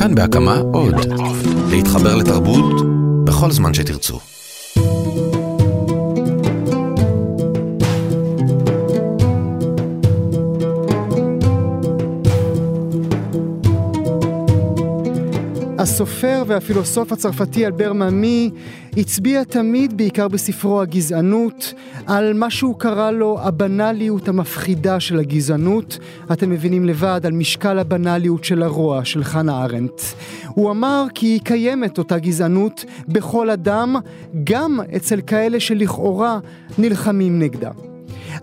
כאן בהקמה עוד. להתחבר לתרבות בכל זמן שתרצו. הסופר והפילוסוף הצרפתי אלבר מאמי הצביע תמיד, בעיקר בספרו הגזענות, על מה שהוא קרא לו הבנאליות המפחידה של הגזענות. אתם מבינים לבד על משקל הבנאליות של הרוע של חנה ארנדט. הוא אמר כי היא קיימת אותה גזענות בכל אדם, גם אצל כאלה שלכאורה נלחמים נגדה.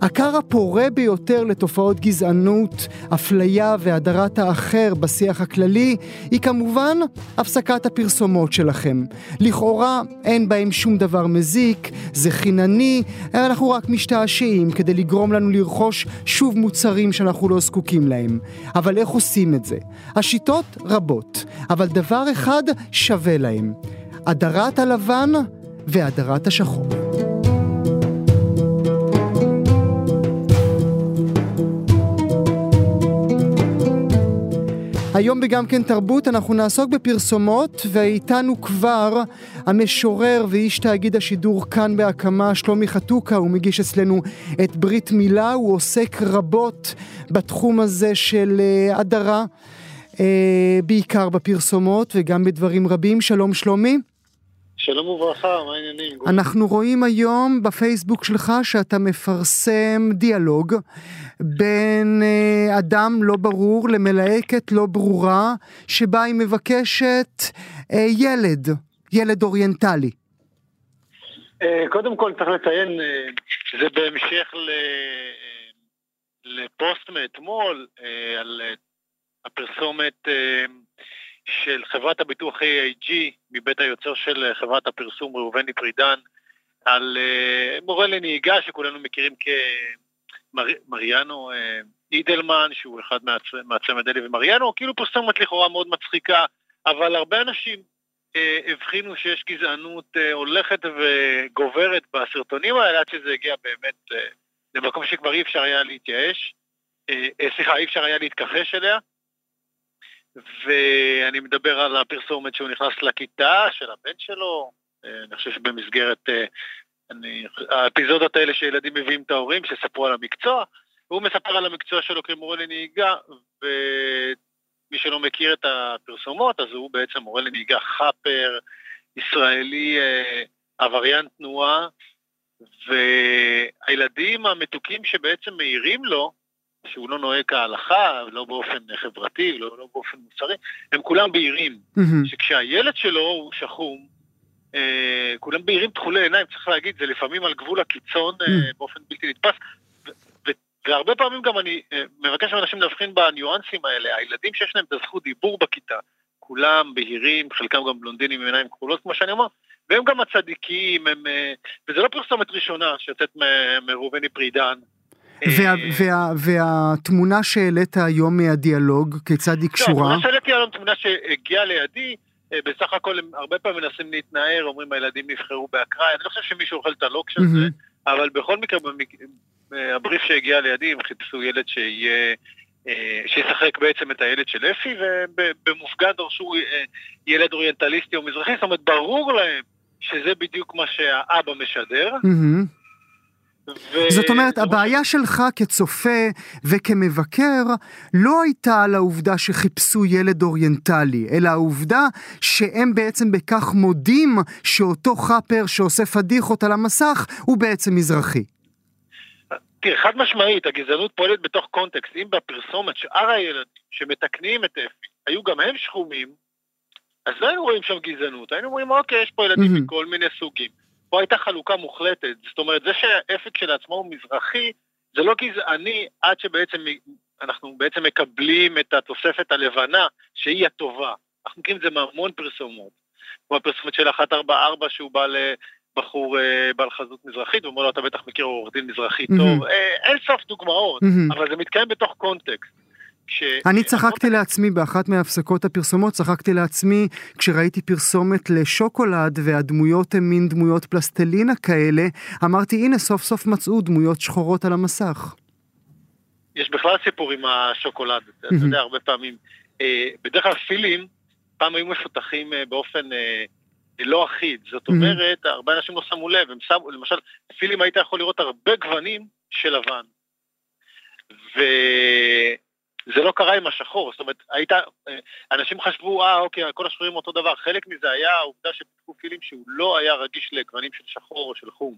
הכר הפורה ביותר לתופעות גזענות, אפליה והדרת האחר בשיח הכללי היא כמובן הפסקת הפרסומות שלכם. לכאורה אין בהם שום דבר מזיק, זה חינני, אנחנו רק משתעשעים כדי לגרום לנו לרכוש שוב מוצרים שאנחנו לא זקוקים להם. אבל איך עושים את זה? השיטות רבות, אבל דבר אחד שווה להם. הדרת הלבן והדרת השחור. היום בגם כן תרבות אנחנו נעסוק בפרסומות ואיתנו כבר המשורר ואיש תאגיד השידור כאן בהקמה שלומי חתוקה. הוא מגיש אצלנו את ברית מילה הוא עוסק רבות בתחום הזה של אה, הדרה אה, בעיקר בפרסומות וגם בדברים רבים. שלום שלומי שלום וברכה, מה העניינים? אנחנו רואים היום בפייסבוק שלך שאתה מפרסם דיאלוג בין אה, אדם לא ברור למלהקת לא ברורה, שבה היא מבקשת אה, ילד, ילד אוריינטלי. אה, קודם כל צריך לציין, זה בהמשך לפוסט מאתמול על הפרסומת של חברת הביטוח AIG מבית היוצר של חברת הפרסום ראובני פרידן על מורה לנהיגה שכולנו מכירים כ... מריאנו אה, אידלמן, שהוא אחד מהצמד אלי ומריאנו, כאילו פרסומת לכאורה מאוד מצחיקה, אבל הרבה אנשים אה, הבחינו שיש גזענות אה, הולכת וגוברת בסרטונים האלה, עד שזה הגיע באמת אה, למקום שכבר אי אפשר היה להתייאש, אה, אה, סליחה, אי אפשר היה להתכחש אליה. ואני מדבר על הפרסומת שהוא נכנס לכיתה של הבן שלו, אה, אני חושב שבמסגרת אה, אני, האפיזודות האלה שילדים מביאים את ההורים, שספרו על המקצוע, והוא מספר על המקצוע שלו כמורה לנהיגה, ומי שלא מכיר את הפרסומות, אז הוא בעצם מורה לנהיגה חאפר, ישראלי, אה, עבריין תנועה, והילדים המתוקים שבעצם מעירים לו, שהוא לא נוהג כהלכה, לא באופן חברתי, לא, לא באופן מוסרי, הם כולם בהירים. Mm-hmm. שכשהילד שלו הוא שחום, אה, כולם בהירים תכולי עיניים, צריך להגיד, זה לפעמים על גבול הקיצון אה, mm. באופן בלתי נתפס. והרבה פעמים גם אני אה, מבקש מאנשים להבחין בניואנסים האלה, הילדים שיש להם את הזכות דיבור בכיתה, כולם בהירים, חלקם גם בלונדינים עם עיניים כחולות, כמו שאני אומר, והם גם הצדיקים, הם, וזה לא פרסומת ראשונה שיוצאת מראובני פרידן. וה, וה, והתמונה שהעלית היום מהדיאלוג, כיצד היא קשורה? התמונה שהעליתי היום, תמונה שהגיעה לידי, אה, בסך הכל הם הרבה פעמים מנסים להתנער, אומרים הילדים נבחרו באקראי, אני לא חושב שמישהו אוכל את הלוקש הזה, אבל בכל מקרה. אה, הבריף שהגיע לידי, הם חיפשו ילד שיהיה... אה, שישחק בעצם את הילד של אפי, ובמופגן דרשו ילד אוריינטליסטי או מזרחי, זאת אומרת, ברור להם שזה בדיוק מה שהאבא משדר. Mm-hmm. ו... זאת אומרת, הבעיה שלך כצופה וכמבקר לא הייתה על העובדה שחיפשו ילד אוריינטלי, אלא העובדה שהם בעצם בכך מודים שאותו חאפר שעושה פדיחות על המסך הוא בעצם מזרחי. תראה, חד משמעית, הגזענות פועלת בתוך קונטקסט. אם בפרסומת שאר הילדים שמתקנים את אפי היו גם הם שחומים, אז לא היינו רואים שם גזענות, היינו אומרים, אוקיי, יש פה ילדים mm-hmm. מכל מיני סוגים. פה הייתה חלוקה מוחלטת. זאת אומרת, זה שהאפק כשלעצמו הוא מזרחי, זה לא גזעני עד שבעצם אנחנו בעצם מקבלים את התוספת הלבנה, שהיא הטובה. אנחנו מכירים את זה מהמון פרסומות. כמו הפרסומת של 144 שהוא בא לבחור אה, בעל חזות מזרחית, ואומר לו, אתה בטח מכיר עורך דין מזרחי mm-hmm. טוב. אה, אין סוף דוגמאות, mm-hmm. אבל זה מתקיים בתוך קונטקסט. ש... אני צחקתי לעצמי באחת מהפסקות הפרסומות, צחקתי לעצמי כשראיתי פרסומת לשוקולד והדמויות הן מין דמויות פלסטלינה כאלה, אמרתי הנה סוף סוף מצאו דמויות שחורות על המסך. יש בכלל סיפור עם השוקולד, אתה יודע, הרבה פעמים, אה, בדרך כלל פילים פעם היו מפותחים באופן לא אחיד. זאת אומרת. הרבה אנשים לא שמו לב, הם שמו, למשל, פילים היית יכול לראות הרבה גוונים של לבן. וזה לא קרה עם השחור, זאת אומרת, היית, אנשים חשבו, אה, אוקיי, כל השחורים אותו דבר. חלק מזה היה העובדה שפיתחו פילים שהוא לא היה רגיש לגוונים של שחור או של חום.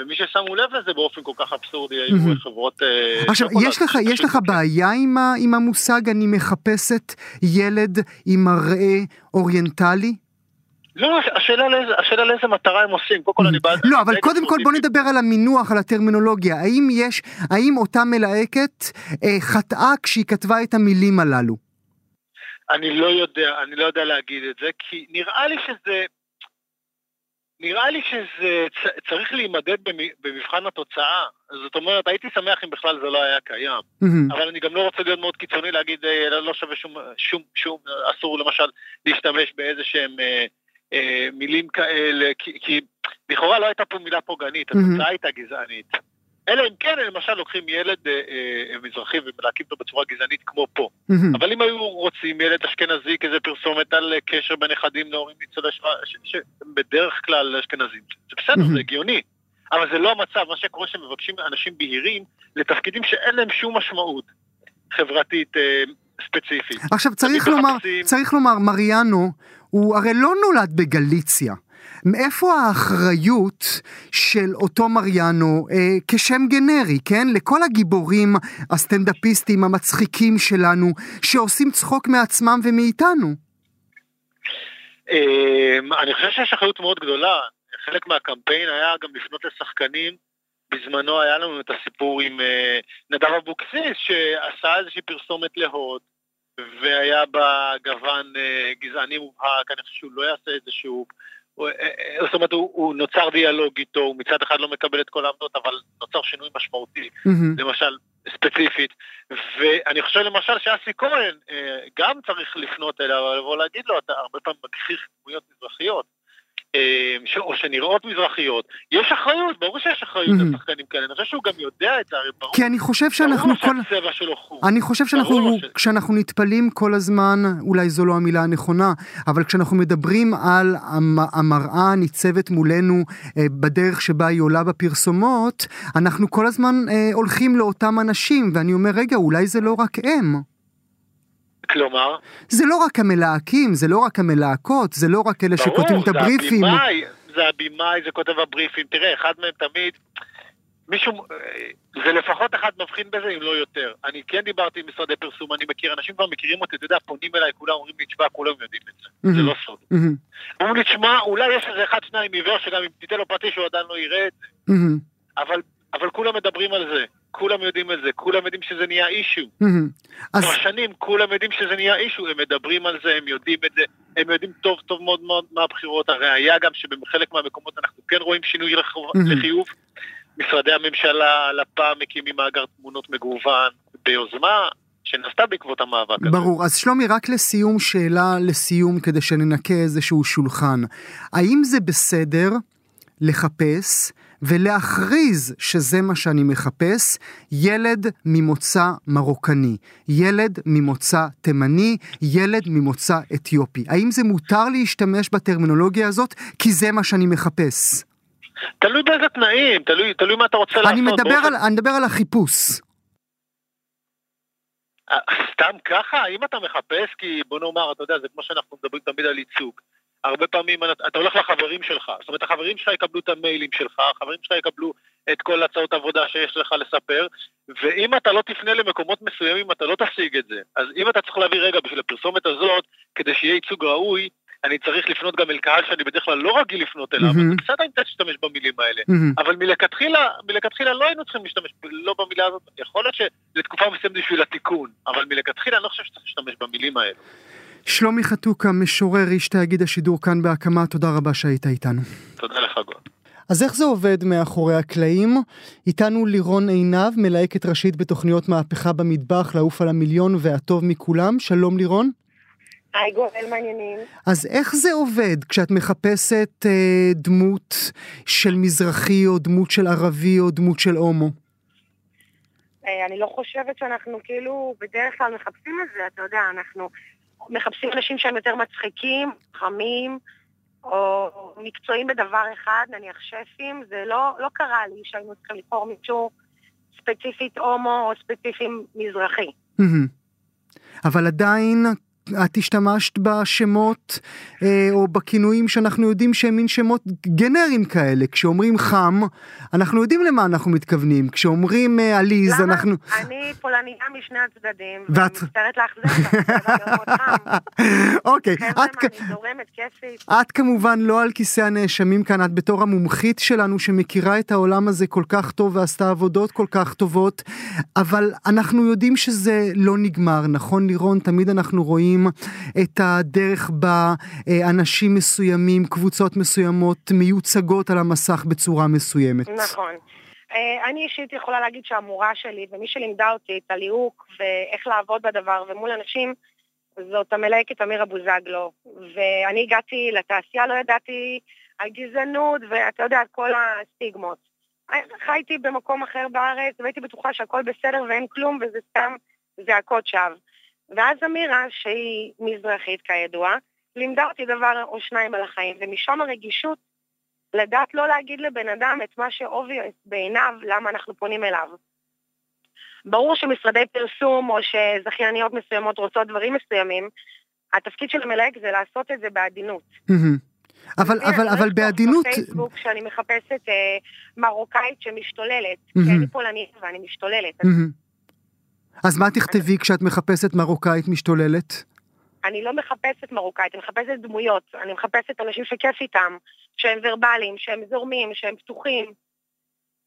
ומי ששמו לב לזה באופן כל כך אבסורדי היו mm-hmm. חברות... אה, עכשיו, יש לך, יש לך בעיה עם, ה, עם המושג אני מחפשת ילד עם מראה אוריינטלי? לא, השאלה לאיזה, השאלה לאיזה מטרה הם עושים, קודם כל אני בעד... לא, אבל קודם כל בוא נדבר על המינוח, על הטרמינולוגיה. האם יש, האם אותה מלהקת אה, חטאה כשהיא כתבה את המילים הללו? אני לא יודע, אני לא יודע להגיד את זה, כי נראה לי שזה... נראה לי שזה צריך להימדד במבחן התוצאה. זאת אומרת, הייתי שמח אם בכלל זה לא היה קיים. Mm-hmm. אבל אני גם לא רוצה להיות מאוד קיצוני להגיד, אה, לא שווה שום, שום, שום, אסור למשל להשתמש באיזה שהם... אה, אה, מילים כאלה, כי, כי לכאורה לא הייתה פה מילה פוגענית, mm-hmm. התוצאה הייתה גזענית. אלא אם כן, למשל לוקחים ילד אה, אה, מזרחי ומלהקים אותו בצורה גזענית כמו פה. Mm-hmm. אבל אם היו רוצים ילד אשכנזי כזה פרסומת על אה, קשר בין נכדים להורים ניצולי שואה, שבדרך כלל אשכנזים, זה בסדר, mm-hmm. זה הגיוני. אבל זה לא המצב, מה שקורה שמבקשים אנשים בהירים לתפקידים שאין להם שום משמעות חברתית אה, ספציפית. עכשיו צריך לומר, מחפשים... צריך לומר, מריאנו הוא הרי לא נולד בגליציה. מאיפה האחריות של אותו מריאנו אה, כשם גנרי, כן? לכל הגיבורים הסטנדאפיסטים המצחיקים שלנו, שעושים צחוק מעצמם ומאיתנו. אה, אני חושב שיש אחריות מאוד גדולה. חלק מהקמפיין היה גם לפנות לשחקנים. בזמנו היה לנו את הסיפור עם אה, נדב אבוקסיס, שעשה איזושהי פרסומת להוד. והיה בה גוון אה, גזעני מובהק, אני חושב שהוא לא יעשה איזשהו... אה, אה, זאת אומרת, הוא, הוא נוצר דיאלוג איתו, הוא מצד אחד לא מקבל את כל העמדות, אבל נוצר שינוי משמעותי, mm-hmm. למשל, ספציפית. ואני חושב למשל שאסי כהן גם צריך לפנות אליו, ולבוא להגיד לו, אתה הרבה פעמים מכחיש דמויות מזרחיות. אמ, או שנראות מזרחיות, יש אחריות, ברור שיש אחריות לשחקנים כאלה, אני חושב שהוא גם יודע את זה, הרי ברור. כי אני חושב שאנחנו כל... אני חושב שאנחנו, כשאנחנו נטפלים כל הזמן, אולי זו לא המילה הנכונה, אבל כשאנחנו מדברים על המראה הניצבת מולנו אה, בדרך שבה היא עולה בפרסומות, אנחנו כל הזמן אה, הולכים לאותם אנשים, ואני אומר, רגע, אולי זה לא רק הם. כלומר? זה לא רק המלהקים, זה לא רק המלהקות, זה לא רק אלה שכותבים את הבריפים. ברור, זה הבמאי, זה כותב הבריפים. תראה, אחד מהם תמיד, מישהו, זה לפחות אחד מבחין בזה, אם לא יותר. אני כן דיברתי עם משרדי פרסום, אני מכיר, אנשים כבר מכירים אותי, אתה יודע, פונים אליי, כולם אומרים לי, תשמע, כולם יודעים את זה, זה לא סוד. אומרים לי, תשמע, אולי יש איזה אחד, שניים עיוור, שגם אם תיתן לו פרטי שהוא עדיין לא יראה את זה. אבל, אבל כולם מדברים על זה. כולם יודעים את זה, כולם יודעים שזה נהיה אישו. אז... כבר שנים כולם יודעים שזה נהיה אישו, הם מדברים על זה, הם יודעים את זה, הם יודעים טוב טוב מאוד מאוד מה הבחירות. הראיה גם שבחלק מהמקומות אנחנו כן רואים שינוי לחיוב. משרדי הממשלה, לפ"ם מקימים מאגר תמונות מגוון ביוזמה. שנעשתה בעקבות המאבק הזה. ברור. אז שלומי, רק לסיום, שאלה לסיום, כדי שננקה איזשהו שולחן. האם זה בסדר לחפש ולהכריז שזה מה שאני מחפש, ילד ממוצא מרוקני, ילד ממוצא תימני, ילד ממוצא אתיופי. האם זה מותר להשתמש בטרמינולוגיה הזאת כי זה מה שאני מחפש? תלוי באיזה תנאים, תלוי, תלוי מה אתה רוצה אני לעשות. מדבר על, אני מדבר על החיפוש. אה, סתם ככה? אם אתה מחפש, כי בוא נאמר, אתה יודע, זה כמו שאנחנו מדברים תמיד על ייצוג. הרבה פעמים אתה הולך לחברים שלך, זאת אומרת החברים שלך יקבלו את המיילים שלך, החברים שלך יקבלו את כל הצעות עבודה שיש לך לספר, ואם אתה לא תפנה למקומות מסוימים אתה לא תשיג את זה. אז אם אתה צריך להביא רגע בשביל הפרסומת הזאת, כדי שיהיה ייצוג ראוי, אני צריך לפנות גם אל קהל שאני בדרך כלל לא רגיל לפנות אליו, mm-hmm. אז בסדר אם תשתמש במילים האלה. Mm-hmm. אבל מלכתחילה, מלכתחילה לא היינו צריכים להשתמש, לא במילה הזאת, יכול להיות שלתקופה מסוימת בשביל התיקון, אבל מלכתחילה אני לא חושב שצריך להשתמש במילים האלה. שלומי חתוקה, משורר איש תאגיד השידור כאן בהקמה, תודה רבה שהיית איתנו. תודה לך גואל. אז איך זה עובד מאחורי הקלעים? איתנו לירון עינב, מלהקת ראשית בתוכניות מהפכה במטבח, לעוף על המיליון והטוב מכולם. שלום לירון. היי גואל, מעניינים. אז איך זה עובד כשאת מחפשת אה, דמות של מזרחי או דמות של ערבי או דמות של הומו? אה, אני לא חושבת שאנחנו כאילו בדרך כלל מחפשים את זה, אתה יודע, אנחנו מחפשים אנשים שהם יותר מצחיקים, חמים, או מקצועיים בדבר אחד, נניח שפים, זה לא, לא קרה לי שהיינו צריכים לבחור מישהו ספציפית הומו או ספציפי מזרחי. אבל עדיין את השתמשת בשמות אה, או בכינויים שאנחנו יודעים שהם מין שמות גנריים כאלה. כשאומרים חם, אנחנו יודעים למה אנחנו מתכוונים. כשאומרים אה, עליז, למה? אנחנו... אני פולניה משני הצדדים, ואת- ואני מצטערת לאכזב. אוקיי, אני זורמת, כיפית. את כמובן לא על כיסא הנאשמים כאן, את בתור המומחית שלנו שמכירה את העולם הזה כל כך טוב ועשתה עבודות כל כך טובות, אבל אנחנו יודעים שזה לא נגמר, נכון לירון? תמיד אנחנו רואים את הדרך בה אה, אנשים מסוימים, קבוצות מסוימות, מיוצגות על המסך בצורה מסוימת. נכון. אה, אני אישית יכולה להגיד שהמורה שלי, ומי שלימדה אותי את הליהוק ואיך לעבוד בדבר ומול אנשים, זאת המלהקת אמירה בוזגלו. ואני הגעתי לתעשייה, לא ידעתי על גזענות, ואתה יודע, כל הסטיגמות. חייתי במקום אחר בארץ, והייתי בטוחה שהכל בסדר ואין כלום, וזה סתם זעקות שווא. ואז אמירה, שהיא מזרחית כידוע, לימדה אותי דבר או שניים על החיים, ומשם הרגישות לדעת לא להגיד לבן אדם את מה שאובייס בעיניו, למה אנחנו פונים אליו. ברור שמשרדי פרסום או שזכייניות מסוימות רוצות דברים מסוימים, התפקיד של המלהק זה לעשות את זה בעדינות. אבל, אבל, אבל בעדינות, בפייסבוק שאני מחפשת אה, מרוקאית שמשתוללת, כי. אני פולנית ואני משתוללת. אז מה תכתבי כשאת מחפשת מרוקאית משתוללת? אני לא מחפשת מרוקאית, אני מחפשת דמויות, אני מחפשת אנשים שכיף איתם, שהם ורבליים, שהם זורמים, שהם פתוחים.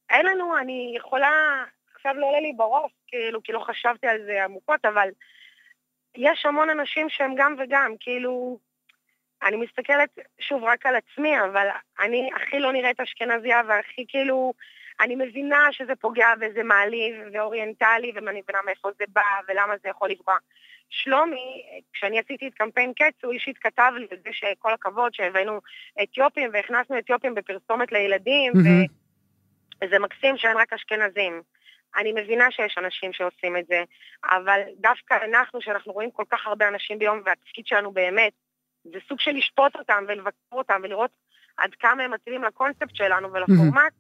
אין לנו, אני יכולה, עכשיו לא עולה לי בראש, כאילו, כי לא חשבתי על זה עמוקות, אבל יש המון אנשים שהם גם וגם, כאילו, אני מסתכלת שוב רק על עצמי, אבל אני הכי לא נראית אשכנזייה והכי כאילו, אני מבינה שזה פוגע וזה מעליב ואוריינטלי, ואני מבינה מאיפה זה בא ולמה זה יכול לפגוע. שלומי, כשאני עשיתי את קמפיין קץ, הוא אישית כתב לי את זה שכל הכבוד שהבאנו אתיופים והכנסנו אתיופים בפרסומת לילדים, מהמם. וזה מקסים שאין רק אשכנזים. אני מבינה שיש אנשים שעושים את זה, אבל דווקא אנחנו, שאנחנו רואים כל כך הרבה אנשים ביום, והתפקיד שלנו באמת, זה סוג של לשפוט אותם ולבקר אותם ולראות עד כמה הם מתאימים לקונספט שלנו ולפורמט.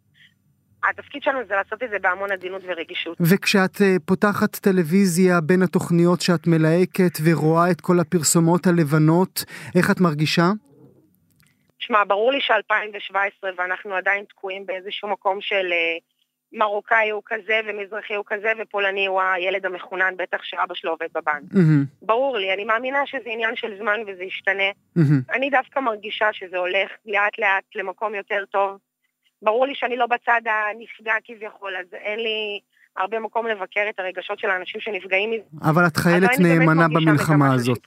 התפקיד שלנו זה לעשות את זה בהמון עדינות ורגישות. וכשאת אה, פותחת טלוויזיה בין התוכניות שאת מלהקת ורואה את כל הפרסומות הלבנות, איך את מרגישה? שמע, ברור לי ש-2017 ואנחנו עדיין תקועים באיזשהו מקום של אה, מרוקאי הוא כזה ומזרחי הוא כזה ופולני הוא הילד המחונן, בטח שאבא שלו עובד בבנק. מהמם, ברור לי, אני מאמינה שזה עניין של זמן וזה ישתנה. מהמם. אני דווקא מרגישה שזה הולך לאט לאט למקום יותר טוב. ברור לי שאני לא בצד הנפגע כביכול, אז אין לי הרבה מקום לבקר את הרגשות של האנשים שנפגעים מזה. אבל את חיילת נאמנה במלחמה הזאת.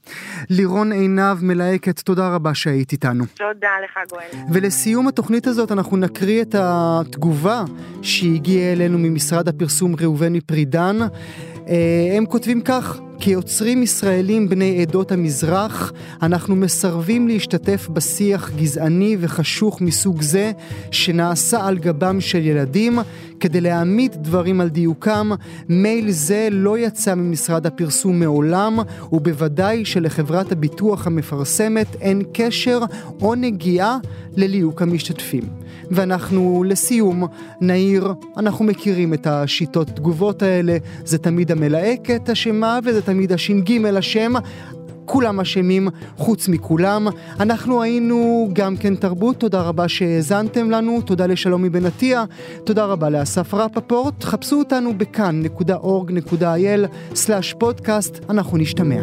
לירון עינב מלהקת, תודה רבה שהיית איתנו. תודה לך, גואל. ולסיום התוכנית הזאת אנחנו נקריא את התגובה שהגיעה אלינו ממשרד הפרסום ראובני פרידן. אה, הם כותבים כך: כיוצרים ישראלים בני עדות המזרח, אנחנו מסרבים להשתתף בשיח גזעני וחשוך מסוג זה שנעשה על גבם של ילדים. כדי להעמיד דברים על דיוקם, מייל זה לא יצא ממשרד הפרסום מעולם, ובוודאי שלחברת הביטוח המפרסמת אין קשר או נגיעה לליהוק המשתתפים. ואנחנו לסיום נעיר, אנחנו מכירים את השיטות תגובות האלה, זה תמיד המלהקת אשמה וזה תמיד הש"ג אשם. כולם אשמים חוץ מכולם. אנחנו היינו גם כן תרבות, תודה רבה שהאזנתם לנו, תודה לשלומי בן עטיה, תודה רבה לאסף רפפורט, חפשו אותנו בכאן.org.il/פודקאסט, אנחנו נשתמע.